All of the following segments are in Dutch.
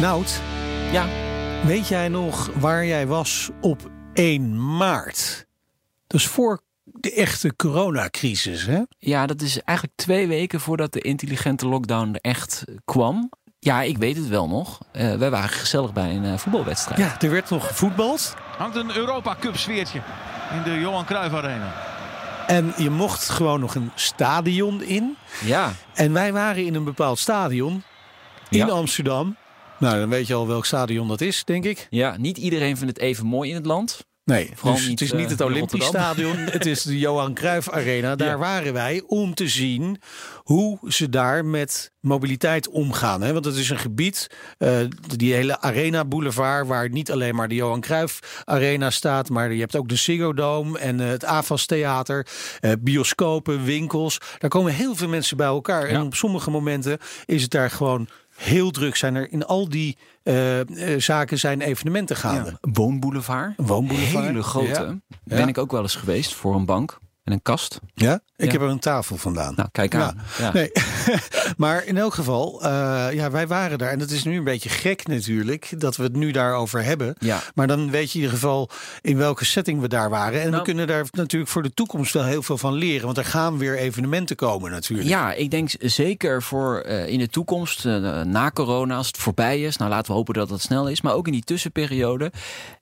Nout, Ja, weet jij nog waar jij was op 1 maart? Dus voor de echte coronacrisis, hè? ja, dat is eigenlijk twee weken voordat de intelligente lockdown er echt kwam. Ja, ik weet het wel nog. Eh, wij waren gezellig bij een eh, voetbalwedstrijd. Ja, er werd nog gevoetbald. Hangt een Europa Cup sfeertje in de Johan Cruijff Arena. En je mocht gewoon nog een stadion in. Ja, En wij waren in een bepaald stadion in Ja. Amsterdam. Nou, dan weet je al welk stadion dat is, denk ik. ja, niet iedereen vindt het even mooi in het land. Nee, Vooral dus niet, het is niet eh, het Olympisch. Stadion. het is de Johan Cruijff Arena. Daar Ja. waren wij om te zien hoe ze daar met mobiliteit omgaan. Hè? Want het is een gebied, eh, die hele Arena Boulevard... waar niet alleen maar de Johan Cruijff Arena staat... maar je hebt ook de Ziggo Dome en eh, het AFAS Theater... bioscopen, winkels. Daar komen heel veel mensen bij elkaar. En op sommige momenten is het daar gewoon... Heel druk zijn er in al die eh, eh, zaken zijn evenementen gaande. Een woonboulevard. Een woonboulevard. Hele grote. Ja. Ben Ja. ik ook wel eens geweest voor een bank en een kast. Ja? Ik Ja. heb er een tafel vandaan. Nou, kijk aan. Ja. Nee, maar in elk geval, eh, ja, wij waren daar. En het is nu een beetje gek natuurlijk dat we het nu daarover hebben. Ja. Maar dan weet je in ieder geval in welke setting we daar waren. En we Nou- kunnen daar natuurlijk voor de toekomst wel heel veel van leren. Want er gaan weer evenementen komen natuurlijk. Ja, ik denk zeker voor eh, in de toekomst, eh, na corona, als het voorbij is. Nou, laten we hopen dat het snel is. Maar ook in die tussenperiode.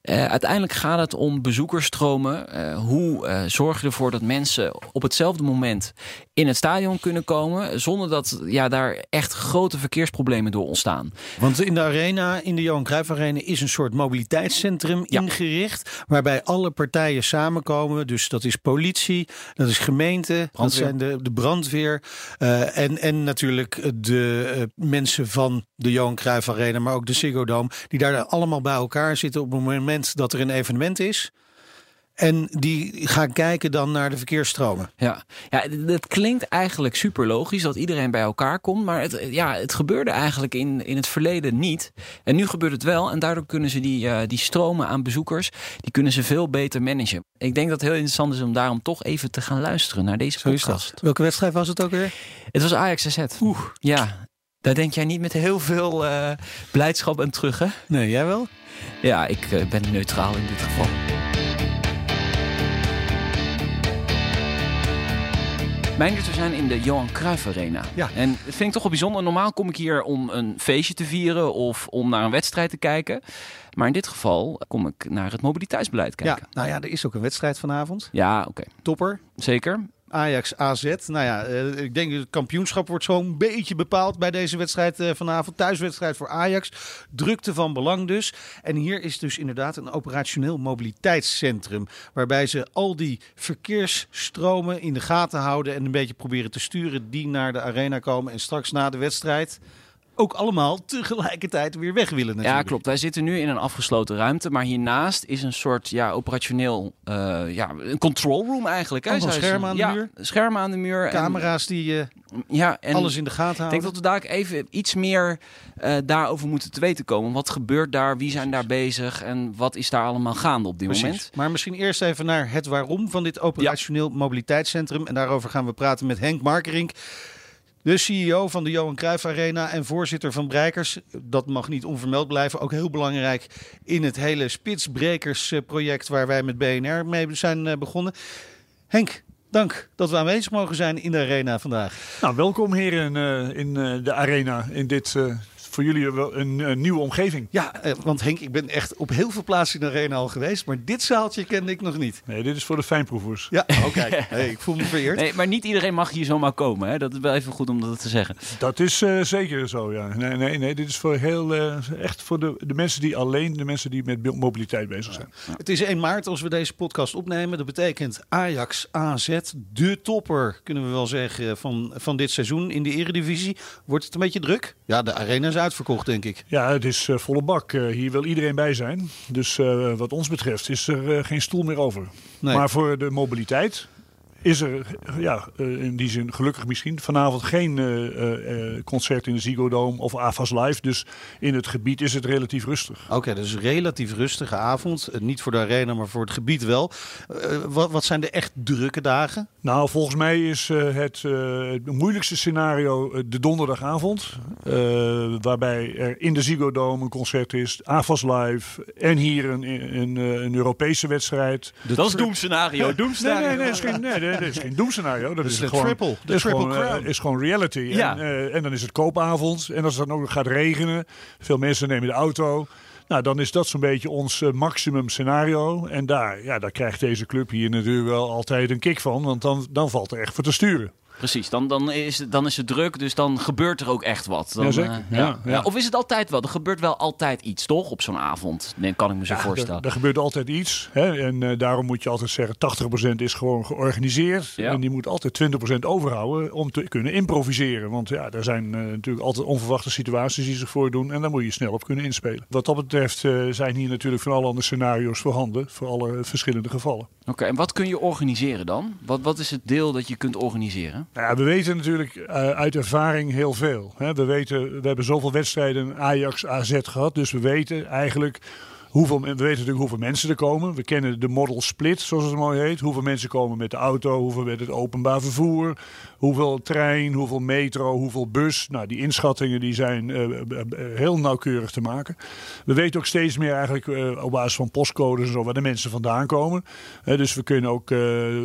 Uiteindelijk gaat het om bezoekersstromen. Hoe zorg je ervoor dat mensen op hetzelfde moment in het stadion kunnen komen. Zonder dat ja, daar echt grote verkeersproblemen door ontstaan. Want in de arena, in de Johan Cruijff Arena, is een soort mobiliteitscentrum Ja. ingericht. Waarbij alle partijen samenkomen. Dus dat is politie, dat is gemeente, dat zijn de, de brandweer. eh, en, en natuurlijk de eh, mensen van de Johan Cruijff Arena, maar ook de Ziggo Dome. Die daar allemaal bij elkaar zitten op het moment dat er een evenement is. En die gaan kijken dan naar de verkeersstromen. Ja, ja dat klinkt eigenlijk super logisch dat iedereen bij elkaar komt. Maar het, ja, het gebeurde eigenlijk in, in het verleden niet. En nu gebeurt het wel. En daardoor kunnen ze die, eh, die stromen aan bezoekers, die kunnen ze veel beter managen. Ik denk dat het heel interessant is om daarom toch even te gaan luisteren naar deze Zo podcast. Welke wedstrijd was het ook weer? Het was Ajax AZ. Oeh. Ja, daar denk jij niet met heel veel eh, blijdschap aan terug, hè? Nee, jij wel? Ja, ik eh, ben neutraal in dit geval. Mijndert, we zijn in de Johan Cruijff Arena. Ja. En dat vind ik toch wel bijzonder. Normaal kom ik hier om een feestje te vieren of om naar een wedstrijd te kijken. Maar in dit geval kom ik naar het mobiliteitsbeleid kijken. Ja, nou ja, er is ook een wedstrijd vanavond. Ja, oké. Topper. Zeker. Ajax AZ. Nou ja, eh, ik denk dat het kampioenschap wordt zo'n beetje bepaald bij deze wedstrijd eh, vanavond. Thuiswedstrijd voor Ajax. Drukte van belang dus. En hier is dus inderdaad een operationeel mobiliteitscentrum. Waarbij ze al die verkeersstromen in de gaten houden en een beetje proberen te sturen die naar de arena komen. En straks na de wedstrijd ook allemaal tegelijkertijd weer weg willen natuurlijk. Ja, klopt. Wij zitten nu in een afgesloten ruimte. Maar hiernaast is een soort ja, operationeel eh, ja, een control room eigenlijk. hè, Allemaal schermen aan de muur? Ja, schermen aan de muur. en- Camera's die eh, ja, en alles in de gaten Ik houden. denk dat we daar even iets meer eh, daarover moeten te weten komen. Wat gebeurt daar? Wie zijn daar bezig? En wat is daar allemaal gaande op dit Precies. moment? Maar misschien eerst even naar het waarom van dit operationeel mobiliteitscentrum. En daarover gaan we praten met Henk Markerink. De CEO van de Johan Cruijff Arena en voorzitter van Breikers. Dat mag niet onvermeld blijven. Ook heel belangrijk in het hele Spitsbrekers eh, project waar wij met BNR mee zijn eh, begonnen. Henk, dank dat we aanwezig mogen zijn in de arena vandaag. Nou, welkom heren eh, in eh, de arena in dit voor jullie wel een, een nieuwe omgeving. Ja, eh, want Henk, ik ben echt op heel veel plaatsen in de arena al geweest, maar dit zaaltje kende ik nog niet. Nee, dit is voor de fijnproevers. Ja, oké. Hey, ik voel me vereerd. Nee, maar niet iedereen mag hier zomaar komen. Hè? Dat is wel even goed om dat te zeggen. Dat is eh, zeker zo, ja. Nee, nee, nee, dit is voor heel, eh, echt voor de, de mensen die alleen, de mensen die met mobiliteit bezig zijn. Het is 1 maart als we deze podcast opnemen. Dat betekent Ajax AZ, de topper, kunnen we wel zeggen, van, van dit seizoen in de Eredivisie. Wordt het een beetje druk? Ja, de arena is uitverkocht, denk ik. Ja, het is eh, volle bak. Eh, hier wil iedereen bij zijn. Dus eh, wat ons betreft is er geen stoel meer over. Nee. Maar voor de mobiliteit is er ja, eh, in die zin gelukkig misschien vanavond geen eh, eh, eh, concert in de Ziggo Dome of AFAS Live. Dus in het gebied is het relatief rustig. Oké, dus een relatief rustige avond. Niet voor de arena, maar voor het gebied wel. Eh, wat, wat zijn de echt drukke dagen? Nou, volgens mij is eh, het, eh, het moeilijkste scenario de donderdagavond. waarbij er in de Ziggo Dome een concert is, AFAS Live en hier een, een, eh, een Europese wedstrijd. dat is doemscenario. Nee, Doemscenario. nee, nee, geen, nee, dat is geen doemscenario. Dat is is, de gewoon, triple, de dat is triple gewoon, eh, is gewoon reality. Ja. En, eh, en dan is het koopavond. En als het dan ook gaat regenen, veel mensen nemen de auto. Nou, dan is dat zo'n beetje ons eh, maximum scenario. En daar, ja, daar krijgt deze club hier natuurlijk wel altijd een kick van. Want dan, dan valt er echt voor te sturen. Precies, dan, dan, is het, dan is het druk, dus dan gebeurt er ook echt wat. Dan, Jazeker, eh, ja, ja. Of is het altijd wel? Er gebeurt wel altijd iets, toch? Op zo'n avond, nee, kan ik me zo Ja, voorstellen. Er, er gebeurt altijd iets. Hè? En eh, daarom moet je altijd zeggen, 80% is gewoon georganiseerd. Ja. En die moet altijd 20% overhouden om te kunnen improviseren. Want ja, er zijn eh, natuurlijk altijd onverwachte situaties die zich voordoen. En daar moet je snel op kunnen inspelen. Wat dat betreft zijn hier natuurlijk van alle andere scenario's voorhanden. Voor alle verschillende gevallen. Oké, en wat kun je organiseren dan? Wat, wat is het deel dat je kunt organiseren? Nou ja, we weten natuurlijk eh, uit ervaring heel veel. Hè. We, weten, we hebben zoveel wedstrijden Ajax, AZ gehad. Dus we weten eigenlijk hoeveel, we weten natuurlijk hoeveel mensen er komen. We kennen de model split, zoals het mooi heet. Hoeveel mensen komen met de auto, hoeveel met het openbaar vervoer. Hoeveel trein, hoeveel metro, hoeveel bus. Nou, die inschattingen die zijn eh, eh, eh, heel nauwkeurig te maken. We weten ook steeds meer eigenlijk op basis van postcodes en zo waar de mensen vandaan komen. Dus we kunnen ook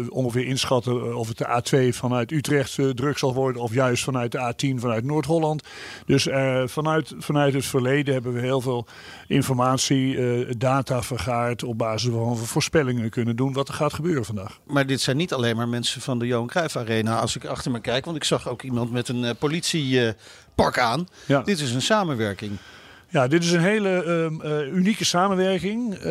ongeveer inschatten of het de A2 vanuit Utrecht druk zal worden of juist vanuit de A10 vanuit Noord-Holland. Dus vanuit, vanuit het verleden hebben we heel veel informatie, data vergaard op basis waarvan we voorspellingen kunnen doen wat er gaat gebeuren vandaag. Maar dit zijn niet alleen maar mensen van de Johan Cruijff Arena. Als ik achter me kijk, want ik zag ook iemand met een eh, politiepak aan. Ja. Dit is een samenwerking. Ja, dit is een hele ehm, eh, unieke samenwerking. Eh,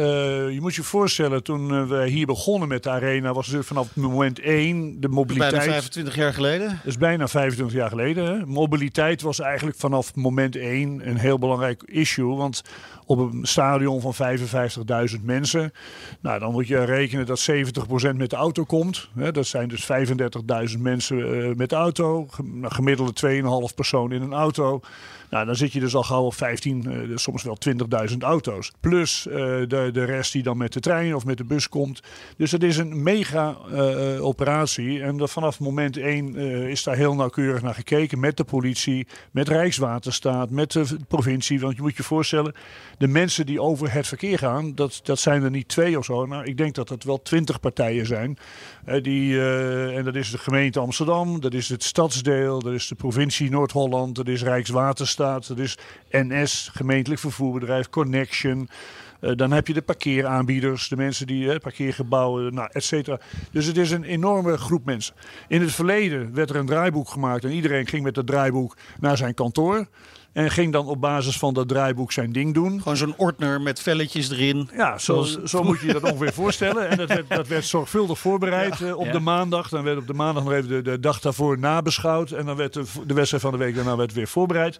je moet je voorstellen, toen we hier begonnen met de arena, was het vanaf moment één de mobiliteit. Bijna 25 jaar geleden. Dat is bijna 25 jaar geleden. Hè? Mobiliteit was eigenlijk vanaf moment één een heel belangrijk issue. Want op een stadion van 55.000 mensen, nou, dan moet je rekenen dat 70% met de auto komt. Dat zijn dus 35.000 mensen eh, met de auto. Nou, Gemiddelde 2,5 persoon in een auto. Nou, dan zit je dus al gauw op 15, eh, soms wel 20.000 auto's. Plus eh, de, de rest die dan met de trein of met de bus komt. Dus het is een mega operatie. En dat vanaf moment 1 is daar heel nauwkeurig naar gekeken. Met de politie, met Rijkswaterstaat, met de provincie. Want je moet je voorstellen, de mensen die over het verkeer gaan, dat, dat zijn er niet twee of zo. Nou, ik denk dat het wel twintig partijen zijn. Eh, die, eh, en dat is de gemeente Amsterdam, dat is het stadsdeel, dat is de provincie Noord-Holland, dat is Rijkswaterstaat, dat is NS, gemeentelijk vervoerbedrijf, Connection. Eh, dan heb je de parkeeraanbieders, de mensen die parkeergebouwen, nou, et cetera. Dus het is een enorme groep mensen. In het verleden werd er een draaiboek gemaakt en iedereen ging met dat draaiboek naar zijn kantoor. En ging dan op basis van dat draaiboek zijn ding doen. Gewoon zo'n ordner met velletjes erin. Ja, zo, zo moet je je dat ongeveer voorstellen. En dat werd, dat werd zorgvuldig voorbereid eh, op Ja. de maandag. Dan werd op de maandag nog even de, de dag daarvoor nabeschouwd. En dan werd de, de wedstrijd van de week daarna werd weer voorbereid.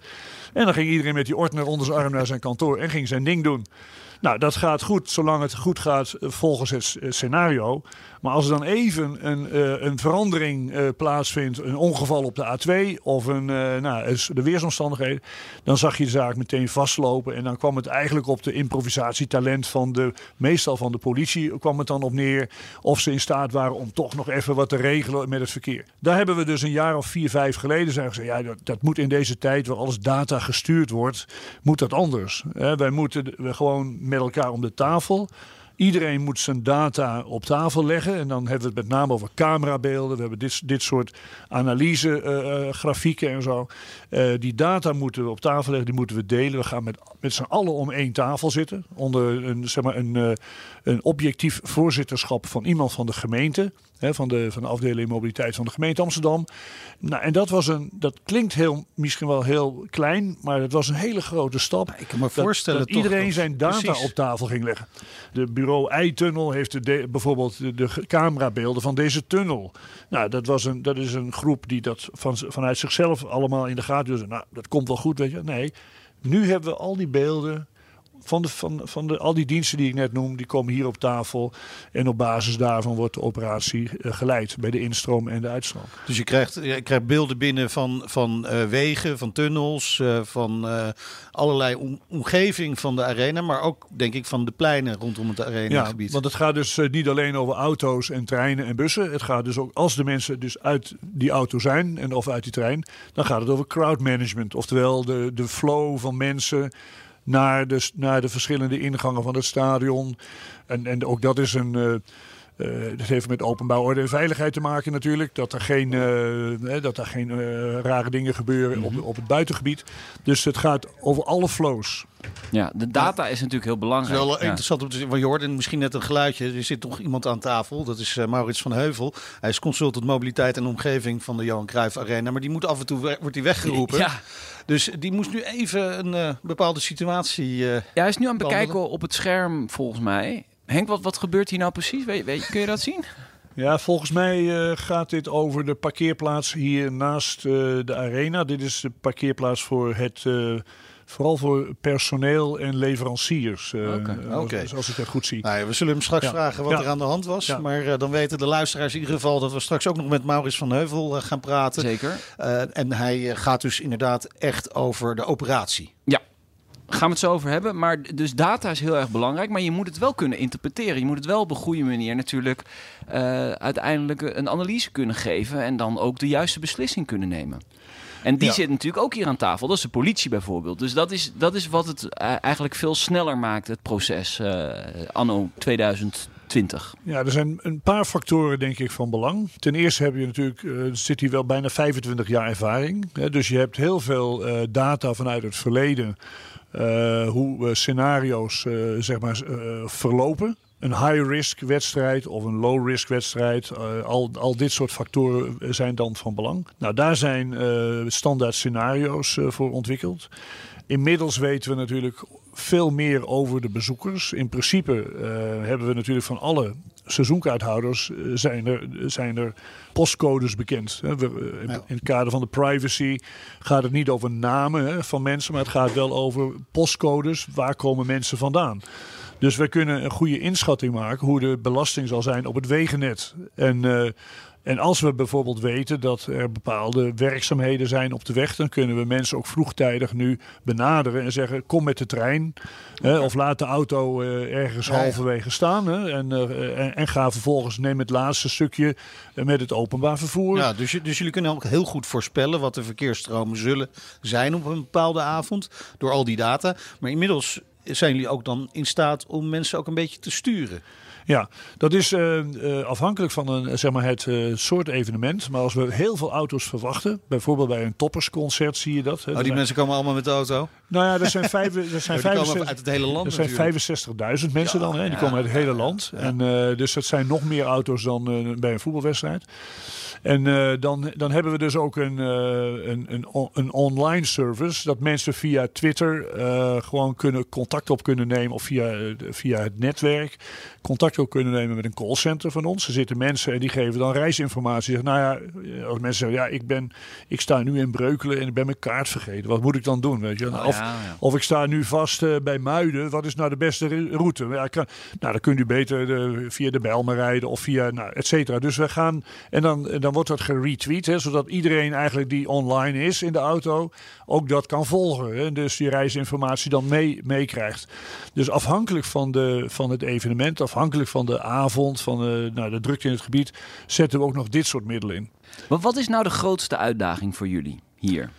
En dan ging iedereen met die ordner onder zijn arm naar zijn kantoor en ging zijn ding doen. Nou, dat gaat goed, zolang het goed gaat eh, volgens het scenario. Maar als er dan even een, eh, een verandering eh, plaatsvindt, een ongeval op de A2 of een, eh, nou, de weersomstandigheden, dan zag je de zaak meteen vastlopen. En dan kwam het eigenlijk op de improvisatietalent van de, meestal van de politie, kwam het dan op neer of ze in staat waren om toch nog even wat te regelen met het verkeer. Daar hebben we dus een jaar of vier, vijf geleden zijn gezegd, ja, dat, dat moet in deze tijd waar alles data gestuurd wordt, moet dat anders. Wij moeten we gewoon met elkaar om de tafel Iedereen moet zijn data op tafel leggen. En dan hebben we het met name over camerabeelden. We hebben dit, dit soort analysegrafieken en zo. Uh, die data moeten we op tafel leggen, die moeten we delen. We gaan met, met z'n allen om één tafel zitten. Onder een, zeg maar een, een objectief voorzitterschap van iemand van de gemeente. Hè, van, de, van de afdeling mobiliteit van de gemeente Amsterdam. Nou, en dat, was een, dat klinkt heel, misschien wel heel klein, maar het was een hele grote stap. Ik kan me voorstellen dat, toch iedereen dat- zijn data precies. op tafel ging leggen. De bureau Eitunnel heeft de, de- bijvoorbeeld de, de camerabeelden van deze tunnel. Nou, dat, was een, dat is een groep die dat van, vanuit zichzelf allemaal in de gaten hield. Nou, dat komt wel goed, weet je. Nee, nu hebben we al die beelden van, de, van, van de, al die diensten die ik net noem, die komen hier op tafel. En op basis daarvan wordt de operatie eh, geleid bij de instroom en de uitstroom. Dus je krijgt, je krijgt beelden binnen van, van eh, wegen, van tunnels, eh, van allerlei om- omgeving van de arena. Maar ook, denk ik, van de pleinen rondom het Ja, arenagebied. want het gaat dus niet alleen over auto's en treinen en bussen. Het gaat dus ook, als de mensen dus uit die auto zijn en of uit die trein, dan gaat het over crowd management. Oftewel de, de flow van mensen naar de, naar de verschillende ingangen van het stadion. En, en ook dat is een. Eh, dat heeft met openbouw orde en veiligheid te maken natuurlijk. Dat er geen, eh, hè, dat er geen eh, rare dingen gebeuren op, op het buitengebied. Dus het gaat over alle flows. Ja, de data is natuurlijk heel Het is belangrijk. wel Ja. interessant om te zien. Je hoort en misschien net een geluidje. Er zit toch iemand aan tafel. Dat is Maurits van Heuvel. Hij is consultant mobiliteit en omgeving van de Johan Cruijff Arena. Maar die moet af en toe wordt hij weggeroepen. Ja. Dus die moest nu even een eh, bepaalde situatie. eh, Ja, hij is nu aan het bekijken op het scherm, volgens mij. Henk, wat, wat gebeurt hier nou precies? Weet, weet, kun je dat zien? Ja, volgens mij eh, gaat dit over de parkeerplaats hier naast eh, de arena. Dit is de parkeerplaats voor het, eh, vooral voor personeel en leveranciers. Oké. als- Oké. Als, ik dat goed zie. Nou ja, we zullen hem straks Ja. vragen wat Ja. er aan de hand was. Ja. Maar eh, dan weten de luisteraars in ieder geval dat we straks ook nog met Maurits van Heuvel gaan praten. Zeker. Eh, en hij gaat dus inderdaad echt over de operatie. Ja. Gaan we het zo over hebben. Maar dus data is heel erg belangrijk. Maar je moet het wel kunnen interpreteren. Je moet het wel op een goede manier natuurlijk eh, uiteindelijk een analyse kunnen geven. En dan ook de juiste beslissing kunnen nemen. En die Ja. zit natuurlijk ook hier aan tafel. Dat is de politie bijvoorbeeld. Dus dat is, dat is wat het eigenlijk veel sneller maakt, het proces eh, anno 2020. Ja, er zijn een paar factoren denk ik van belang. Ten eerste heb je natuurlijk, eh, zit hier wel bijna 25 jaar ervaring. Hè, dus je hebt heel veel data vanuit het verleden. Eh, hoe eh, scenario's eh, zeg maar, verlopen. Een high-risk wedstrijd of een low-risk wedstrijd. al, al dit soort factoren zijn dan van belang. Nou, daar zijn standaard scenario's voor ontwikkeld. Inmiddels weten we natuurlijk veel meer over de bezoekers. In principe hebben we natuurlijk van alle seizoenkaarthouders eh, zijn, er, zijn er postcodes bekend. eh, in, het kader van de privacy gaat het niet over namen hè, van mensen, maar het gaat wel over postcodes. Waar komen mensen vandaan? Dus we kunnen een goede inschatting maken hoe de belasting zal zijn op het wegennet. En, eh, en als we bijvoorbeeld weten dat er bepaalde werkzaamheden zijn op de weg, dan kunnen we mensen ook vroegtijdig nu benaderen en zeggen: kom met de trein. Hè, of laat de auto eh, ergens Ja, ja. halverwege staan. Hè, en, eh, en, en ga vervolgens neem het laatste stukje eh, met het openbaar vervoer. Ja, dus, dus jullie kunnen ook heel goed voorspellen wat de verkeersstromen zullen zijn op een bepaalde avond. Door al die data. Maar inmiddels zijn jullie ook dan in staat om mensen ook een beetje te sturen. Ja, dat is eh, eh, afhankelijk van een, zeg maar het eh, soort evenement. Maar als we heel veel auto's verwachten, bijvoorbeeld bij een toppersconcert zie je dat. hè. Oh, die zijn- mensen komen allemaal met de auto. Nou ja, er zijn, vijf, er zijn, die komen 65 uit het hele land er zijn natuurlijk. 65.000 mensen dan, hè? die komen uit het hele land. En, dus dat zijn nog meer auto's dan bij een voetbalwedstrijd. En eh, dan, dan hebben we dus ook een, eh, een, een, on- een online service. Dat mensen via Twitter eh, gewoon kunnen contact op kunnen nemen. Of via, via het netwerk contact op kunnen nemen met een callcenter van ons. Er zitten mensen en die geven dan reisinformatie. Zeggen, nou ja, als mensen zeggen, ja, ik, ben, ik sta nu in Breukelen en ik ben mijn kaart vergeten. Wat moet ik dan doen? Weet je? Oh, of, ja, ja. of ik sta nu vast bij Muiden. Wat is nou de beste route? Ja, kan, nou, dan kunt u beter de- via de Bijlmer rijden of via, nou, et cetera. Dus we gaan, en dan, en dan wordt dat geretweet, hè, zodat iedereen eigenlijk die online is in de auto, ook dat kan volgen. Hè, dus die reisinformatie dan mee- meekrijgt. dus afhankelijk van, de, van het evenement, afhankelijk van de avond, van de, nou, de drukte in het gebied, zetten we ook nog dit soort middelen in. Maar wat is nou de grootste uitdaging voor jullie hier?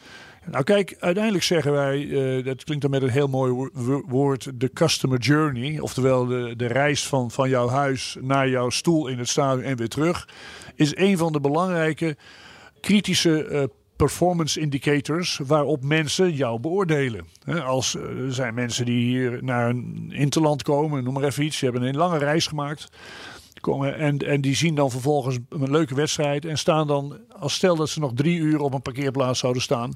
Nou kijk, uiteindelijk zeggen wij, uh, dat klinkt dan met een heel mooi woord, de customer journey. Oftewel de, de reis van, van jouw huis naar jouw stoel in het stadion en weer terug. Is een van de belangrijke kritische uh, performance indicators waarop mensen jou beoordelen. Als er zijn mensen die hier naar een interland komen, noem maar even iets, die hebben een lange reis gemaakt. Komen en, en die zien dan vervolgens een leuke wedstrijd en staan dan, als stel dat ze nog drie uur op een parkeerplaats zouden staan.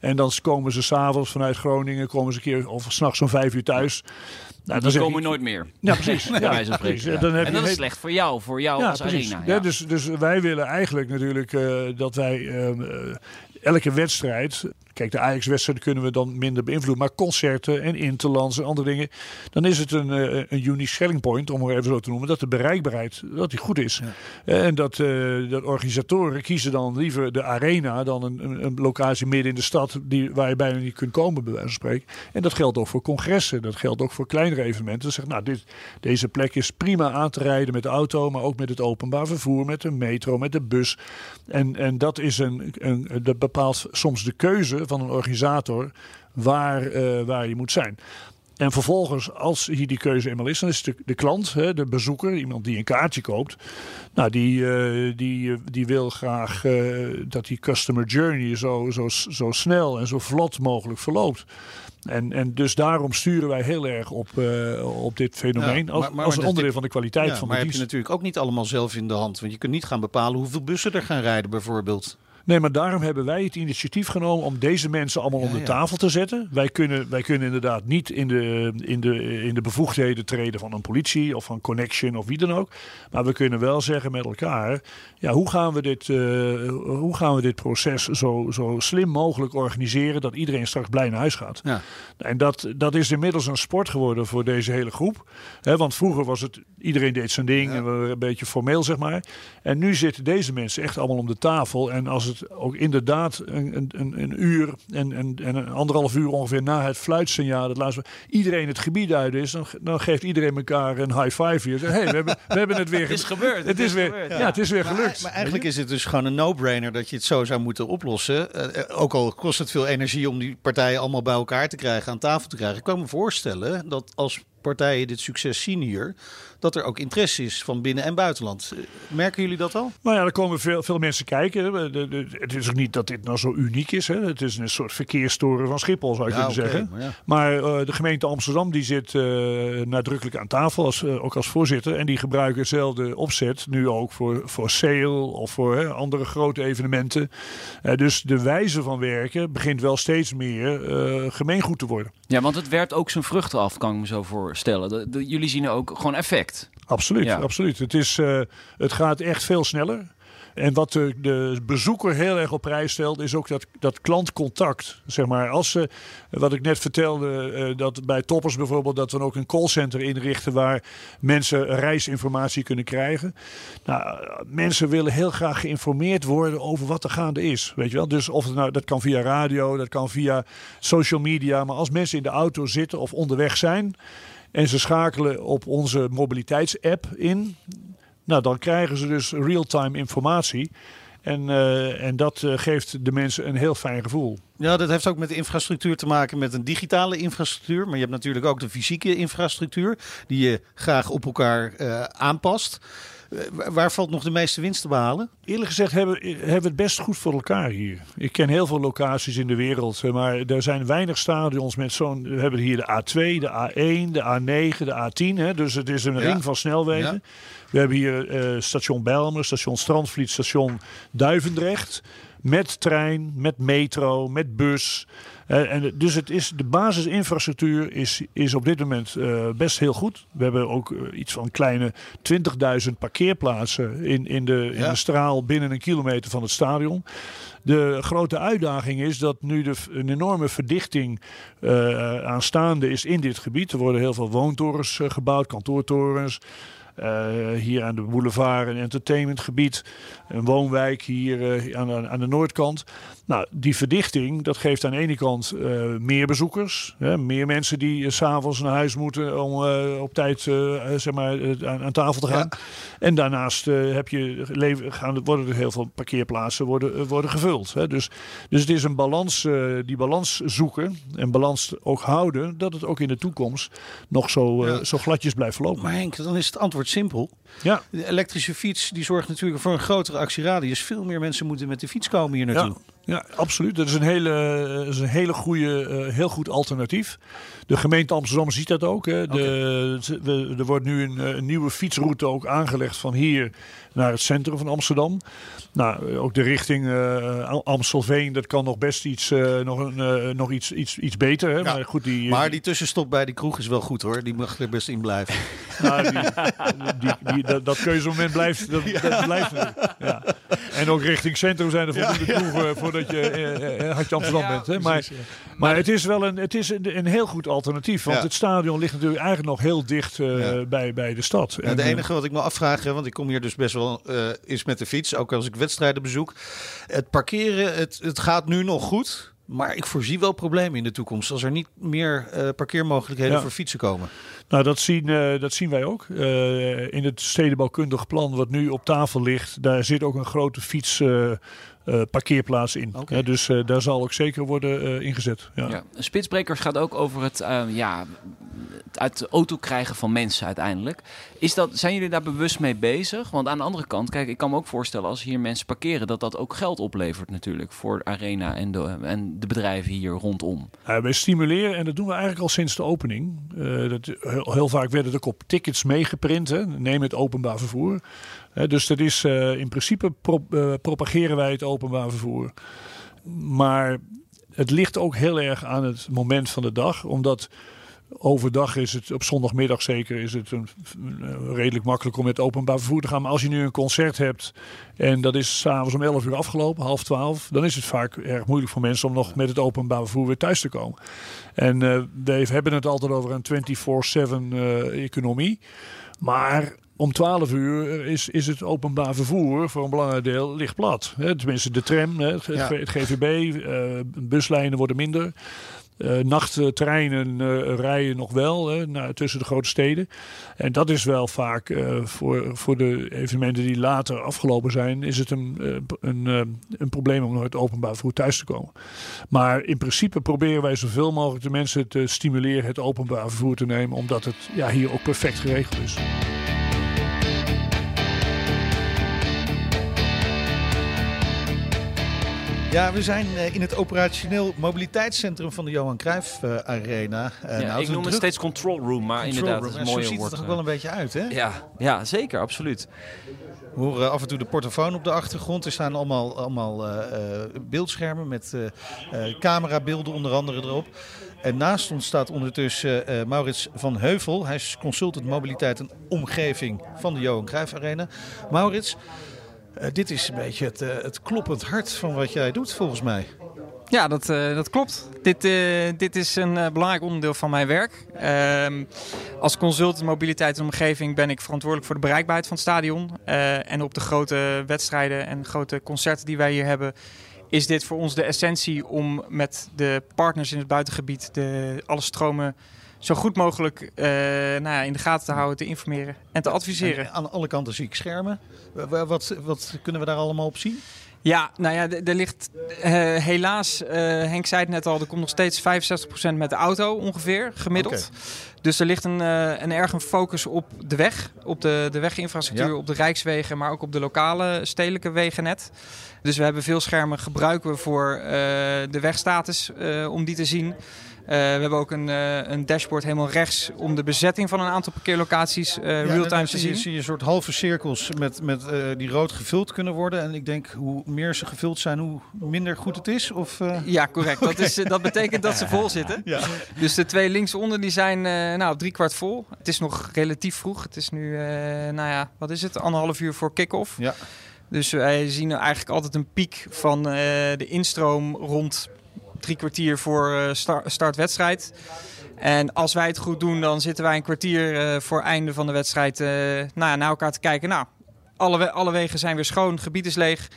En dan komen ze s'avonds vanuit Groningen, komen ze een keer of s'nachts om vijf uur thuis. Nou, dan komen we nooit meer. Ja, precies. ja, precies. Dan heb en dat is slecht voor jou, voor jou als arena. Ja. dus, dus wij willen eigenlijk natuurlijk uh, dat wij uh, elke wedstrijd Kijk, de Ajax-wedstrijden kunnen we dan minder beïnvloeden. Maar concerten en interlands en andere dingen. Dan is het een, uh, een unique selling point, om het even zo te noemen. Dat de bereikbaarheid dat die goed is. Ja. En dat, uh, dat organisatoren kiezen dan liever de arena dan een, een, een, locatie midden in de stad. Die, waar je bijna niet kunt komen, bij wijze van spreken. En dat geldt ook voor congressen. Dat geldt ook voor kleinere evenementen. Dan zegt, nou, dit, deze plek is prima aan te rijden met de auto. Maar ook met het openbaar vervoer, met de metro, met de bus. En, en dat, is een, een, dat bepaalt soms de keuze van een organisator waar, uh, waar je moet zijn. En vervolgens, als hier die keuze eenmaal is, dan is de, de klant, hè, de bezoeker, iemand die een kaartje koopt, nou, die, uh, die, die wil graag uh, dat die customer journey zo, zo, zo snel en zo vlot mogelijk verloopt. En, en dus daarom sturen wij heel erg op, op dit fenomeen. Ja, maar, maar, als, een onderdeel van de kwaliteit ja, van de Maar heb je natuurlijk ook niet allemaal zelf in de hand. Want je kunt niet gaan bepalen hoeveel bussen er gaan rijden bijvoorbeeld. Nee, maar daarom hebben wij het initiatief genomen om deze mensen allemaal om de tafel te zetten. Wij kunnen, wij kunnen inderdaad niet in de, in, de, in de bevoegdheden treden van een politie of van Connection of wie dan ook. Maar we kunnen wel zeggen met elkaar, ja, hoe, gaan we dit, uh, hoe gaan we dit proces zo, zo slim mogelijk organiseren dat iedereen straks blij naar huis gaat. Ja. En dat, dat is inmiddels een sport geworden voor deze hele groep. He, want vroeger was het, iedereen deed zijn ding en we een beetje formeel zeg maar. En nu zitten deze mensen echt allemaal om de tafel en als het ook inderdaad een, een, een uur en, en, en een anderhalf uur ongeveer na het fluitsignaal, dat laatste, iedereen het gebied uit is, dan, dan geeft iedereen elkaar een high five hier. Hey, we, hebben, we hebben het weer. het is gebeurd. Het, is, weer. Ja. het is weer gelukt. Maar, eigenlijk is het dus gewoon een no-brainer dat je het zo zou moeten oplossen. Uh, ook al kost het veel energie om die partijen allemaal bij elkaar te krijgen, aan tafel te krijgen. Ik kan me voorstellen dat als partijen dit succes zien hier, dat er ook interesse is van binnen- en buitenland. Merken jullie dat al? Nou ja, er komen veel, veel mensen kijken. het is ook niet dat dit nou zo uniek is. Hè. Het is een soort verkeerstoren van Schiphol, zou je kunnen zeggen. Maar, ja. maar uh, de gemeente Amsterdam die zit uh, nadrukkelijk aan tafel, als, uh, ook als voorzitter. En die gebruiken hetzelfde opzet nu ook voor, voor sale of voor andere grote evenementen. dus de wijze van werken begint wel steeds meer gemeengoed te worden. Ja, want het werpt ook zijn vruchten af, kan ik me zo voorstellen. De, jullie zien ook gewoon effect. Absoluut, absoluut. Het, is, uh, het gaat echt veel sneller. En wat de, de, bezoeker heel erg op prijs stelt, is ook dat, dat klantcontact. Zeg maar, als ze, wat ik net vertelde, uh, dat bij toppers bijvoorbeeld, dat we ook een callcenter inrichten waar mensen reisinformatie kunnen krijgen. Nou, mensen willen heel graag geïnformeerd worden over wat er gaande is. Weet je wel? Dus of het nou, dat kan via radio, dat kan via social media. Maar als mensen in de auto zitten of onderweg zijn. En ze schakelen op onze mobiliteitsapp in. Nou, dan krijgen ze dus real-time informatie. En, uh, en dat uh, geeft de mensen een heel fijn gevoel. Ja, dat heeft ook met de infrastructuur te maken, met een digitale infrastructuur. Maar je hebt natuurlijk ook de fysieke infrastructuur, die je graag op elkaar uh, aanpast. Waar valt nog de meeste winst te behalen? Eerlijk gezegd hebben, hebben we het best goed voor elkaar hier. Ik ken heel veel locaties in de wereld, maar er zijn weinig stadions met zo'n... We hebben hier de A2, de A1, de A9, de A10. Hè, dus het is een ja. ring van snelwegen. Ja. We hebben hier uh, station Bijlmer, station Strandvliet, station Duivendrecht. Met trein, met metro, met bus. Uh, en dus het is, de basisinfrastructuur is, is op dit moment uh, best heel goed. We hebben ook uh, iets van kleine 20.000 parkeerplaatsen in, in, de, in ja. de straal binnen een kilometer van het stadion. De grote uitdaging is dat nu de, een enorme verdichting aanstaande is in dit gebied. Er worden heel veel woontorens gebouwd, kantoortorens. Uh, hier aan de boulevard, een entertainmentgebied, een woonwijk hier uh, aan, aan, de noordkant. Nou, die verdichting, dat geeft aan de ene kant uh, meer bezoekers. Hè, meer mensen die s s'avonds naar huis moeten om op tijd zeg maar, aan, aan, tafel te gaan. Ja. En daarnaast heb je, gaan, worden er heel veel parkeerplaatsen worden, worden gevuld. Hè. Dus, dus het is een balans, die balans zoeken en balans ook houden, dat het ook in de toekomst nog zo, ja. zo gladjes blijft lopen. Maar Henk, dan is het antwoord simpel. Ja. De elektrische fiets die zorgt natuurlijk voor een grotere actieradius. Veel meer mensen moeten met de fiets komen hier naartoe. Ja. Ja, absoluut. Dat is een hele, is een hele goede, uh, heel goed alternatief. De gemeente Amsterdam ziet dat ook. Hè. De, okay. er wordt nu een, een, nieuwe fietsroute ook aangelegd van hier naar het centrum van Amsterdam. Nou, ook de richting uh, Amstelveen, dat kan nog best iets, uh, nog, een, nog iets, iets, iets beter. Hè. Ja. Maar, goed, die, maar die tussenstop bij die kroeg is wel goed hoor. Die mag er best in blijven. nou, die, die, die, dat, dat keuzemoment blijft. Dat, ja. dat blijft ja. En ook richting centrum zijn er voldoende kroegen voordat je uh, had je Amsterdam bent. Hè. Maar, maar het is wel een, het is een, een heel goed alternatief. Want het stadion ligt natuurlijk eigenlijk nog heel dicht bij, bij de stad. Ja, het enige wat ik me afvraag, want ik kom hier dus best wel uh, is met de fiets. Ook als ik wedstrijden bezoek. Het parkeren, het, het gaat nu nog goed. Maar ik voorzie wel problemen in de toekomst. Als er niet meer uh, parkeermogelijkheden ja. voor fietsen komen. Nou, dat zien, uh, dat zien wij ook. Uh, in het stedenbouwkundig plan wat nu op tafel ligt, daar zit ook een grote fiets. Uh, parkeerplaats in. Okay. Ja, dus uh, daar zal ook zeker worden uh, ingezet. Ja. Ja. Spitsbrekers gaat ook over het, ja, het uit de auto krijgen van mensen uiteindelijk. Is dat, zijn jullie daar bewust mee bezig? Want aan de andere kant, kijk, ik kan me ook voorstellen als hier mensen parkeren, dat dat ook geld oplevert natuurlijk voor Arena en de, en de bedrijven hier rondom. Ja, wij stimuleren, en dat doen we eigenlijk al sinds de opening. dat, heel, heel, vaak werden er op tickets meegeprint. Hè. Neem het openbaar vervoer. Dus dat is in principe pro, propageren wij het openbaar vervoer. Maar het ligt ook heel erg aan het moment van de dag. Omdat overdag is het, op zondagmiddag zeker, is het een, redelijk makkelijk om met openbaar vervoer te gaan. Maar als je nu een concert hebt en dat is s'avonds om 11 uur afgelopen, half 12, dan is het vaak erg moeilijk voor mensen om nog met het openbaar vervoer weer thuis te komen. En uh, we hebben het altijd over een 24-7 uh, economie. Maar om 12 uur is, is het openbaar vervoer voor een belangrijk deel ligt plat. Hè, tenminste, de tram, hè, het, ja. het, GVB, uh, buslijnen worden minder. Uh, nachttreinen uh, rijden nog wel hè, naar, tussen de grote steden. En dat is wel vaak uh, voor, voor de evenementen die later afgelopen zijn, is het een, een, een probleem om nog het openbaar vervoer thuis te komen. Maar in principe proberen wij zoveel mogelijk de mensen te stimuleren het openbaar vervoer te nemen, omdat het ja, hier ook perfect geregeld is. Ja, we zijn uh, in het operationeel mobiliteitscentrum van de Johan Cruijff uh, Arena. Uh, ja, nou, ik noem het steeds control room, maar control inderdaad, room. dat is een mooie Zo ziet het er ook wel een beetje uit, hè? Ja, ja zeker, absoluut. We horen af en toe de portofoon op de achtergrond. Er staan allemaal, allemaal beeldschermen met camerabeelden onder andere erop. En naast ons staat ondertussen uh, Maurits van Heuvel. Hij is consultant mobiliteit en omgeving van de Johan Cruijff Arena. Maurits, dit is een beetje het, uh, het, kloppend hart van wat jij doet volgens mij. Ja, dat, dat klopt. Dit, dit is een belangrijk onderdeel van mijn werk. Ehm, als consultant mobiliteit en omgeving ben ik verantwoordelijk voor de bereikbaarheid van het stadion. en op de grote wedstrijden en grote concerten die wij hier hebben is dit voor ons de essentie om met de partners in het buitengebied de, alle stromen zo goed mogelijk uh, nou ja, in de gaten te houden, te informeren en te adviseren. En aan alle kanten zie ik schermen. Wat, wat kunnen we daar allemaal op zien? Ja, nou ja, er ligt uh, helaas, uh, Henk zei het net al, er komt nog steeds 65% met de auto ongeveer, gemiddeld. Okay. Dus er ligt een, uh, een erg focus op de weg, op de, de weginfrastructuur, ja. op de rijkswegen, maar ook op de lokale stedelijke wegennet. Dus we hebben veel schermen gebruiken we voor de wegstatus om die te zien. Uh, we hebben ook een, uh, een, dashboard helemaal rechts om de bezetting van een aantal parkeerlocaties ja, real-time te zien. Je, zie je een soort halve cirkels met, met, die rood gevuld kunnen worden. En ik denk hoe meer ze gevuld zijn, hoe minder goed het is? Of, Ja, correct. Okay. Dat, is, dat betekent dat ze vol zitten. Ja. Dus de twee linksonder die zijn nou, drie kwart vol. Het is nog relatief vroeg. Het is nu, nou ja, wat is het? Anderhalf uur voor kick-off. Ja. Dus wij zien eigenlijk altijd een piek van de instroom rond drie kwartier voor start, startwedstrijd. En als wij het goed doen, dan zitten wij een kwartier uh, voor einde van de wedstrijd uh, nou, naar elkaar te kijken. Nou, alle, alle wegen zijn weer schoon, gebied is leeg.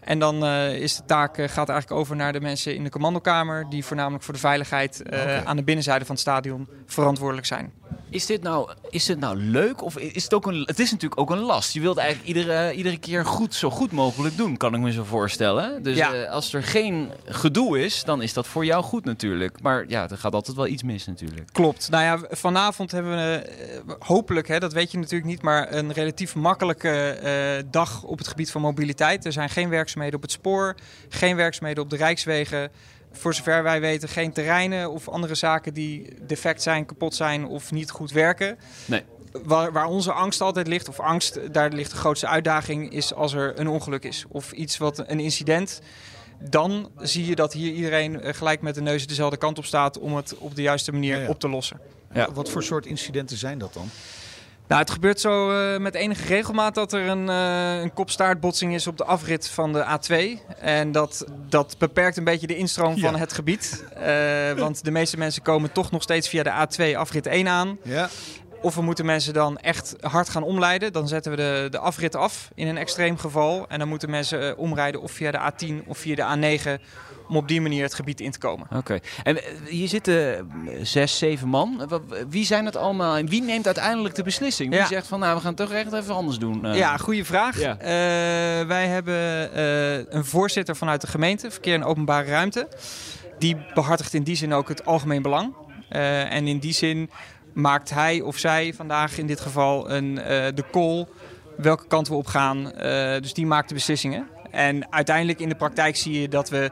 En dan uh, is de taak uh, gaat eigenlijk over naar de mensen in de commandokamer, die voornamelijk voor de veiligheid uh, okay. aan de binnenzijde van het stadion verantwoordelijk zijn. Is dit nou, is dit nou leuk of is het ook een? Het is natuurlijk ook een last. Je wilt eigenlijk iedere, iedere keer goed, zo goed mogelijk doen, kan ik me zo voorstellen. Dus ja. als er geen gedoe is, dan is dat voor jou goed natuurlijk. Maar ja, er gaat altijd wel iets mis natuurlijk. Klopt. Nou ja, vanavond hebben we hopelijk, hè, dat weet je natuurlijk niet, maar een relatief makkelijke dag op het gebied van mobiliteit. Er zijn geen werkzaamheden op het spoor, geen werkzaamheden op de rijkswegen. Voor zover wij weten, geen terreinen of andere zaken die defect zijn, kapot zijn of niet goed werken. Nee. Waar, waar, onze angst altijd ligt, of angst, daar ligt de grootste uitdaging, is als er een ongeluk is. Of iets wat een incident. Dan zie je dat hier iedereen gelijk met de neus dezelfde kant op staat om het op de juiste manier ja, ja. op te lossen. Ja. Wat voor soort incidenten zijn dat dan? Nou, het gebeurt zo uh, met enige regelmaat dat er een, uh, een kopstaartbotsing is op de afrit van de A2. En dat, dat beperkt een beetje de instroom ja. van het gebied. Uh, want de meeste mensen komen toch nog steeds via de A2 afrit 1 aan. Ja. Of we moeten mensen dan echt hard gaan omleiden. Dan zetten we de, de afrit af in een extreem geval. En dan moeten mensen omrijden of via de A10 of via de A9 om op die manier het gebied in te komen. Oké. Okay. En hier zitten zes, zeven man. Wie zijn het allemaal en wie neemt uiteindelijk de beslissing? Wie ja. zegt van nou, we gaan toch echt even anders doen? Uh, ja, goede vraag. Ja. Uh, wij hebben uh, een voorzitter vanuit de gemeente, Verkeer en Openbare Ruimte. Die behartigt in die zin ook het algemeen belang. en in die zin maakt hij of zij vandaag in dit geval een, de call welke kant we op gaan. dus die maakt de beslissingen. En uiteindelijk in de praktijk zie je dat we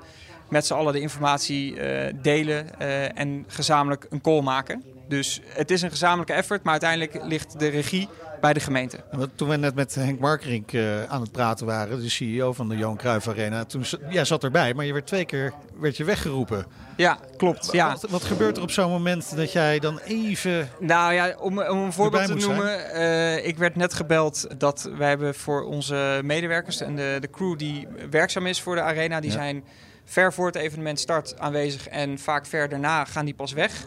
met z'n allen de informatie uh, delen en gezamenlijk een call maken. Dus het is een gezamenlijke effort, maar uiteindelijk ligt de regie bij de gemeente. Toen we net met Henk Markerink uh, aan het praten waren, de CEO van de Johan Cruijff Arena, toen jij zat erbij, maar je werd twee keer werd je weggeroepen. Ja, klopt. Ja. Wat, wat gebeurt er op zo'n moment dat jij dan even. Nou ja, om, om een voorbeeld te noemen. Uh, ik werd net gebeld dat wij hebben voor onze medewerkers en de, de crew die werkzaam is voor de arena, die ja. zijn ver voor het evenement start aanwezig en vaak ver daarna gaan die pas weg.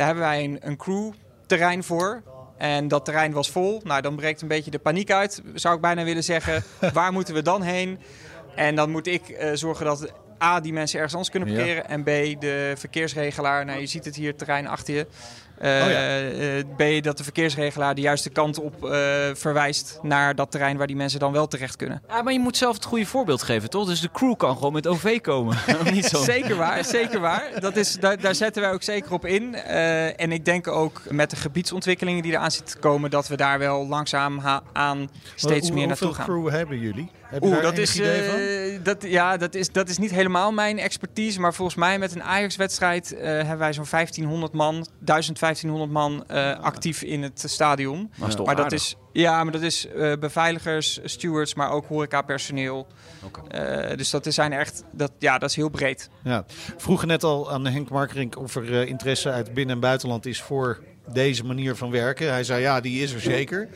Daar hebben wij een, een crewterrein voor. En dat terrein was vol. Nou, dan breekt een beetje de paniek uit, zou ik bijna willen zeggen. Waar moeten we dan heen? En dan moet ik uh, zorgen dat A, die mensen ergens anders kunnen parkeren. Ja. En B, de verkeersregelaar. Nou, je ziet het hier, het terrein achter je. Uh, oh ja. uh, B, dat de verkeersregelaar de juiste kant op uh, verwijst naar dat terrein waar die mensen dan wel terecht kunnen. Ja, maar je moet zelf het goede voorbeeld geven, toch? Dus de crew kan gewoon met OV komen. Niet zo. Zeker waar, zeker waar. Dat is, daar, daar zetten wij ook zeker op in. en ik denk ook met de gebiedsontwikkelingen die eraan zitten te komen, dat we daar wel langzaam aan steeds hoe, meer naartoe gaan. Hoeveel crew hebben jullie? Heb Oeh, dat is, uh, dat, ja, dat, is, dat is niet helemaal mijn expertise. Maar volgens mij met een Ajax-wedstrijd uh, hebben wij zo'n 1500 man, 1500 man uh, actief in het stadion. Maar, maar dat is, ja, maar dat is beveiligers, stewards, maar ook horecapersoneel. Okay. dus dat zijn echt, dat, ja, dat is heel breed. Ja. Vroeger net al aan Henk Markerink of er interesse uit binnen- en buitenland is voor deze manier van werken. Hij zei ja, die is er zeker.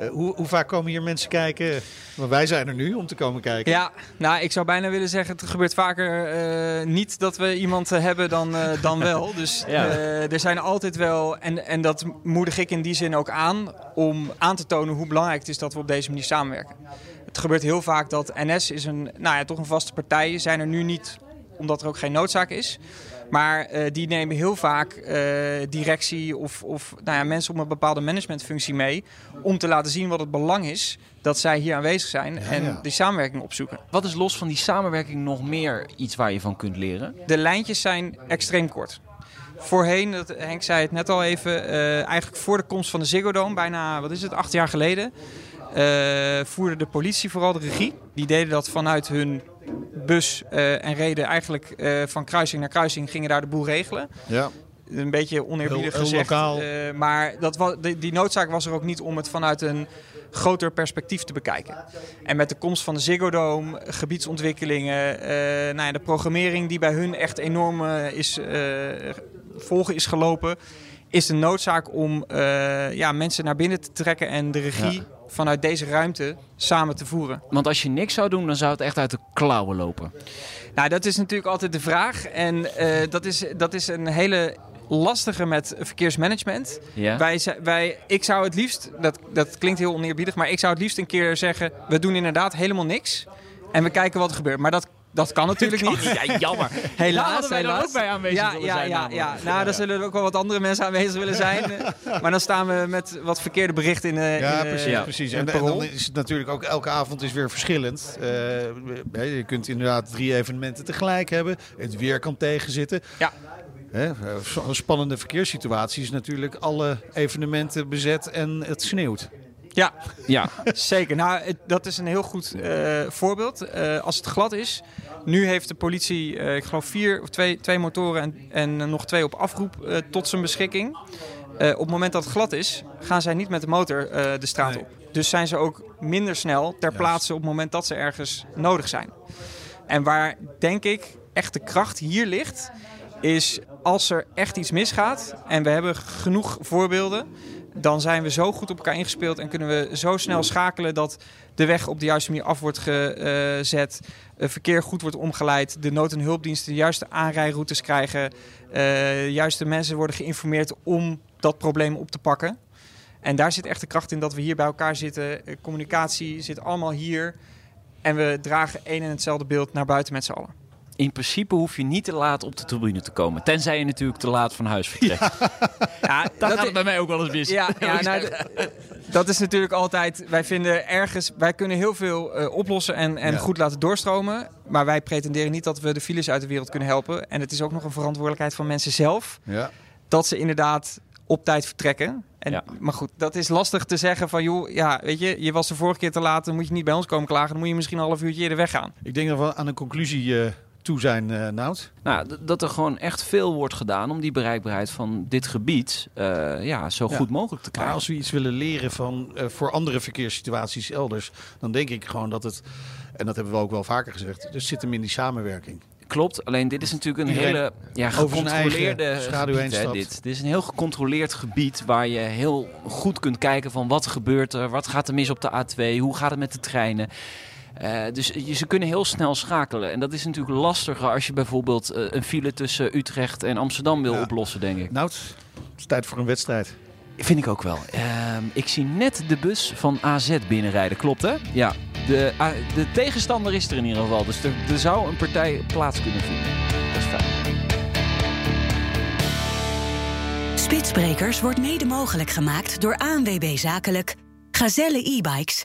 Uh, hoe, hoe, vaak komen hier mensen kijken? Maar wij zijn er nu om te komen kijken. Ja, nou, ik zou bijna willen zeggen, het gebeurt vaker uh, niet dat we iemand hebben dan, dan wel. Dus ja. er zijn altijd wel, en, en dat moedig ik in die zin ook aan, om aan te tonen hoe belangrijk het is dat we op deze manier samenwerken. Het gebeurt heel vaak dat NS is een, nou ja, toch een vaste partij, zijn er nu niet omdat er ook geen noodzaak is. Maar uh, die nemen heel vaak uh, directie of, of nou ja, mensen op een bepaalde managementfunctie mee. Om te laten zien wat het belang is dat zij hier aanwezig zijn ja, en ja. die samenwerking opzoeken. Wat is los van die samenwerking nog meer iets waar je van kunt leren? De lijntjes zijn extreem kort. Voorheen, dat, Henk zei het net al even, uh, eigenlijk voor de komst van de Ziggo Dome, bijna, wat is het, acht jaar geleden, voerde de politie vooral de regie. Die deden dat vanuit hun bus uh, en reden eigenlijk uh, van kruising naar kruising, gingen daar de boel regelen. Ja. Een beetje oneerbiedig heel, heel gezegd. Uh, maar dat was, die, die, noodzaak was er ook niet om het vanuit een groter perspectief te bekijken. En met de komst van de Ziggo Dome, gebiedsontwikkelingen, nou ja, de programmering die bij hun echt enorm is, volgen is gelopen, is de noodzaak om ja, mensen naar binnen te trekken en de regie ja vanuit deze ruimte samen te voeren. Want als je niks zou doen, dan zou het echt uit de klauwen lopen. Nou, dat is natuurlijk altijd de vraag. En uh, dat, is, dat is een hele lastige met verkeersmanagement. Ja? Wij, wij, ik zou het liefst, dat, dat klinkt heel oneerbiedig, maar ik zou het liefst een keer zeggen: we doen inderdaad helemaal niks. En we kijken wat er gebeurt. Maar dat, dat kan natuurlijk niet. Ja, jammer. Helaas, Daar hadden wij dan helaas. ook bij aanwezig ja, willen ja, zijn ja, ja. Nou, daar zullen er ook wel wat andere mensen aanwezig willen zijn. Maar dan staan we met wat verkeerde berichten in, eh, Ja, in, eh, precies. ja. precies. in En, dan is het natuurlijk ook elke avond is weer verschillend. Eh, je kunt inderdaad drie evenementen tegelijk hebben. Het weer kan tegenzitten. Ja. Hè, spannende verkeerssituatie is natuurlijk alle evenementen bezet en het sneeuwt. Ja, Ja, zeker. Nou, het- dat is een heel goed eh, voorbeeld. Eh, als het glad is. Nu heeft de politie, eh, ik geloof, vier of twee, twee motoren en, en nog twee op afroep eh, tot zijn beschikking. Eh, op het moment dat het glad is, gaan zij niet met de motor eh, de straat Nee. op. Dus zijn ze ook minder snel ter plaatse op het moment dat ze ergens nodig zijn. En waar, denk ik, echt de kracht hier ligt, is als er echt iets misgaat en we hebben genoeg voorbeelden, dan zijn we zo goed op elkaar ingespeeld en kunnen we zo snel schakelen dat de weg op de juiste manier af wordt gezet, het verkeer goed wordt omgeleid, de nood- en hulpdiensten de juiste aanrijroutes krijgen, eh, de juiste mensen worden geïnformeerd om dat probleem op te pakken. En daar zit echt de kracht in dat we hier bij elkaar zitten. Eh, Communicatie zit allemaal hier. En we dragen één en hetzelfde beeld naar buiten met z'n allen. In principe hoef je niet te laat op de tribune te komen. Tenzij je natuurlijk te laat van huis vertrekt. Ja, Daar dat gaat het bij mij ook wel eens mis. Ja, ja nou, dat is natuurlijk altijd. Wij vinden ergens. Wij kunnen heel veel eh, oplossen en, en Ja. goed laten doorstromen. Maar wij pretenderen niet dat we de files uit de wereld kunnen helpen. En het is ook nog een verantwoordelijkheid van mensen zelf. Ja. Dat ze inderdaad op tijd vertrekken. En, Ja. Maar goed, dat is lastig te zeggen van joh, ja, weet je, je was de vorige keer te laat, dan moet je niet bij ons komen klagen. Dan moet je misschien een half uurtje eerder weggaan. Ik denk dat we aan een conclusie eh, toe zijn, eh Nout. Nou, dat er gewoon echt veel wordt gedaan om die bereikbaarheid van dit gebied eh, ja, zo Ja. goed mogelijk te Maar krijgen. als we iets willen leren van, eh, voor andere verkeerssituaties elders, dan denk ik gewoon dat het, en dat hebben we ook wel vaker gezegd, dus zit hem in die samenwerking. Klopt, alleen dit is natuurlijk een Iedereen hele ja, gecontroleerde schaduw gebied. Hè, dit. dit is een heel gecontroleerd gebied waar je heel goed kunt kijken van wat gebeurt er, wat gaat er mis op de A2, hoe gaat het met de treinen. Eh, dus je, ze kunnen heel snel schakelen. En dat is natuurlijk lastiger als je bijvoorbeeld eh, een file tussen Utrecht en Amsterdam wil Ja. oplossen, denk ik. Nout, het is tijd voor een wedstrijd. Vind ik ook wel. Ehm, ik zie net de bus van AZ binnenrijden, klopt hè? Ja. De, de tegenstander is er in ieder geval. Dus er, er zou een partij plaats kunnen vinden. Dat is fijn. Spitsbrekers wordt mede mogelijk gemaakt door ANWB Zakelijk, Gazelle e-bikes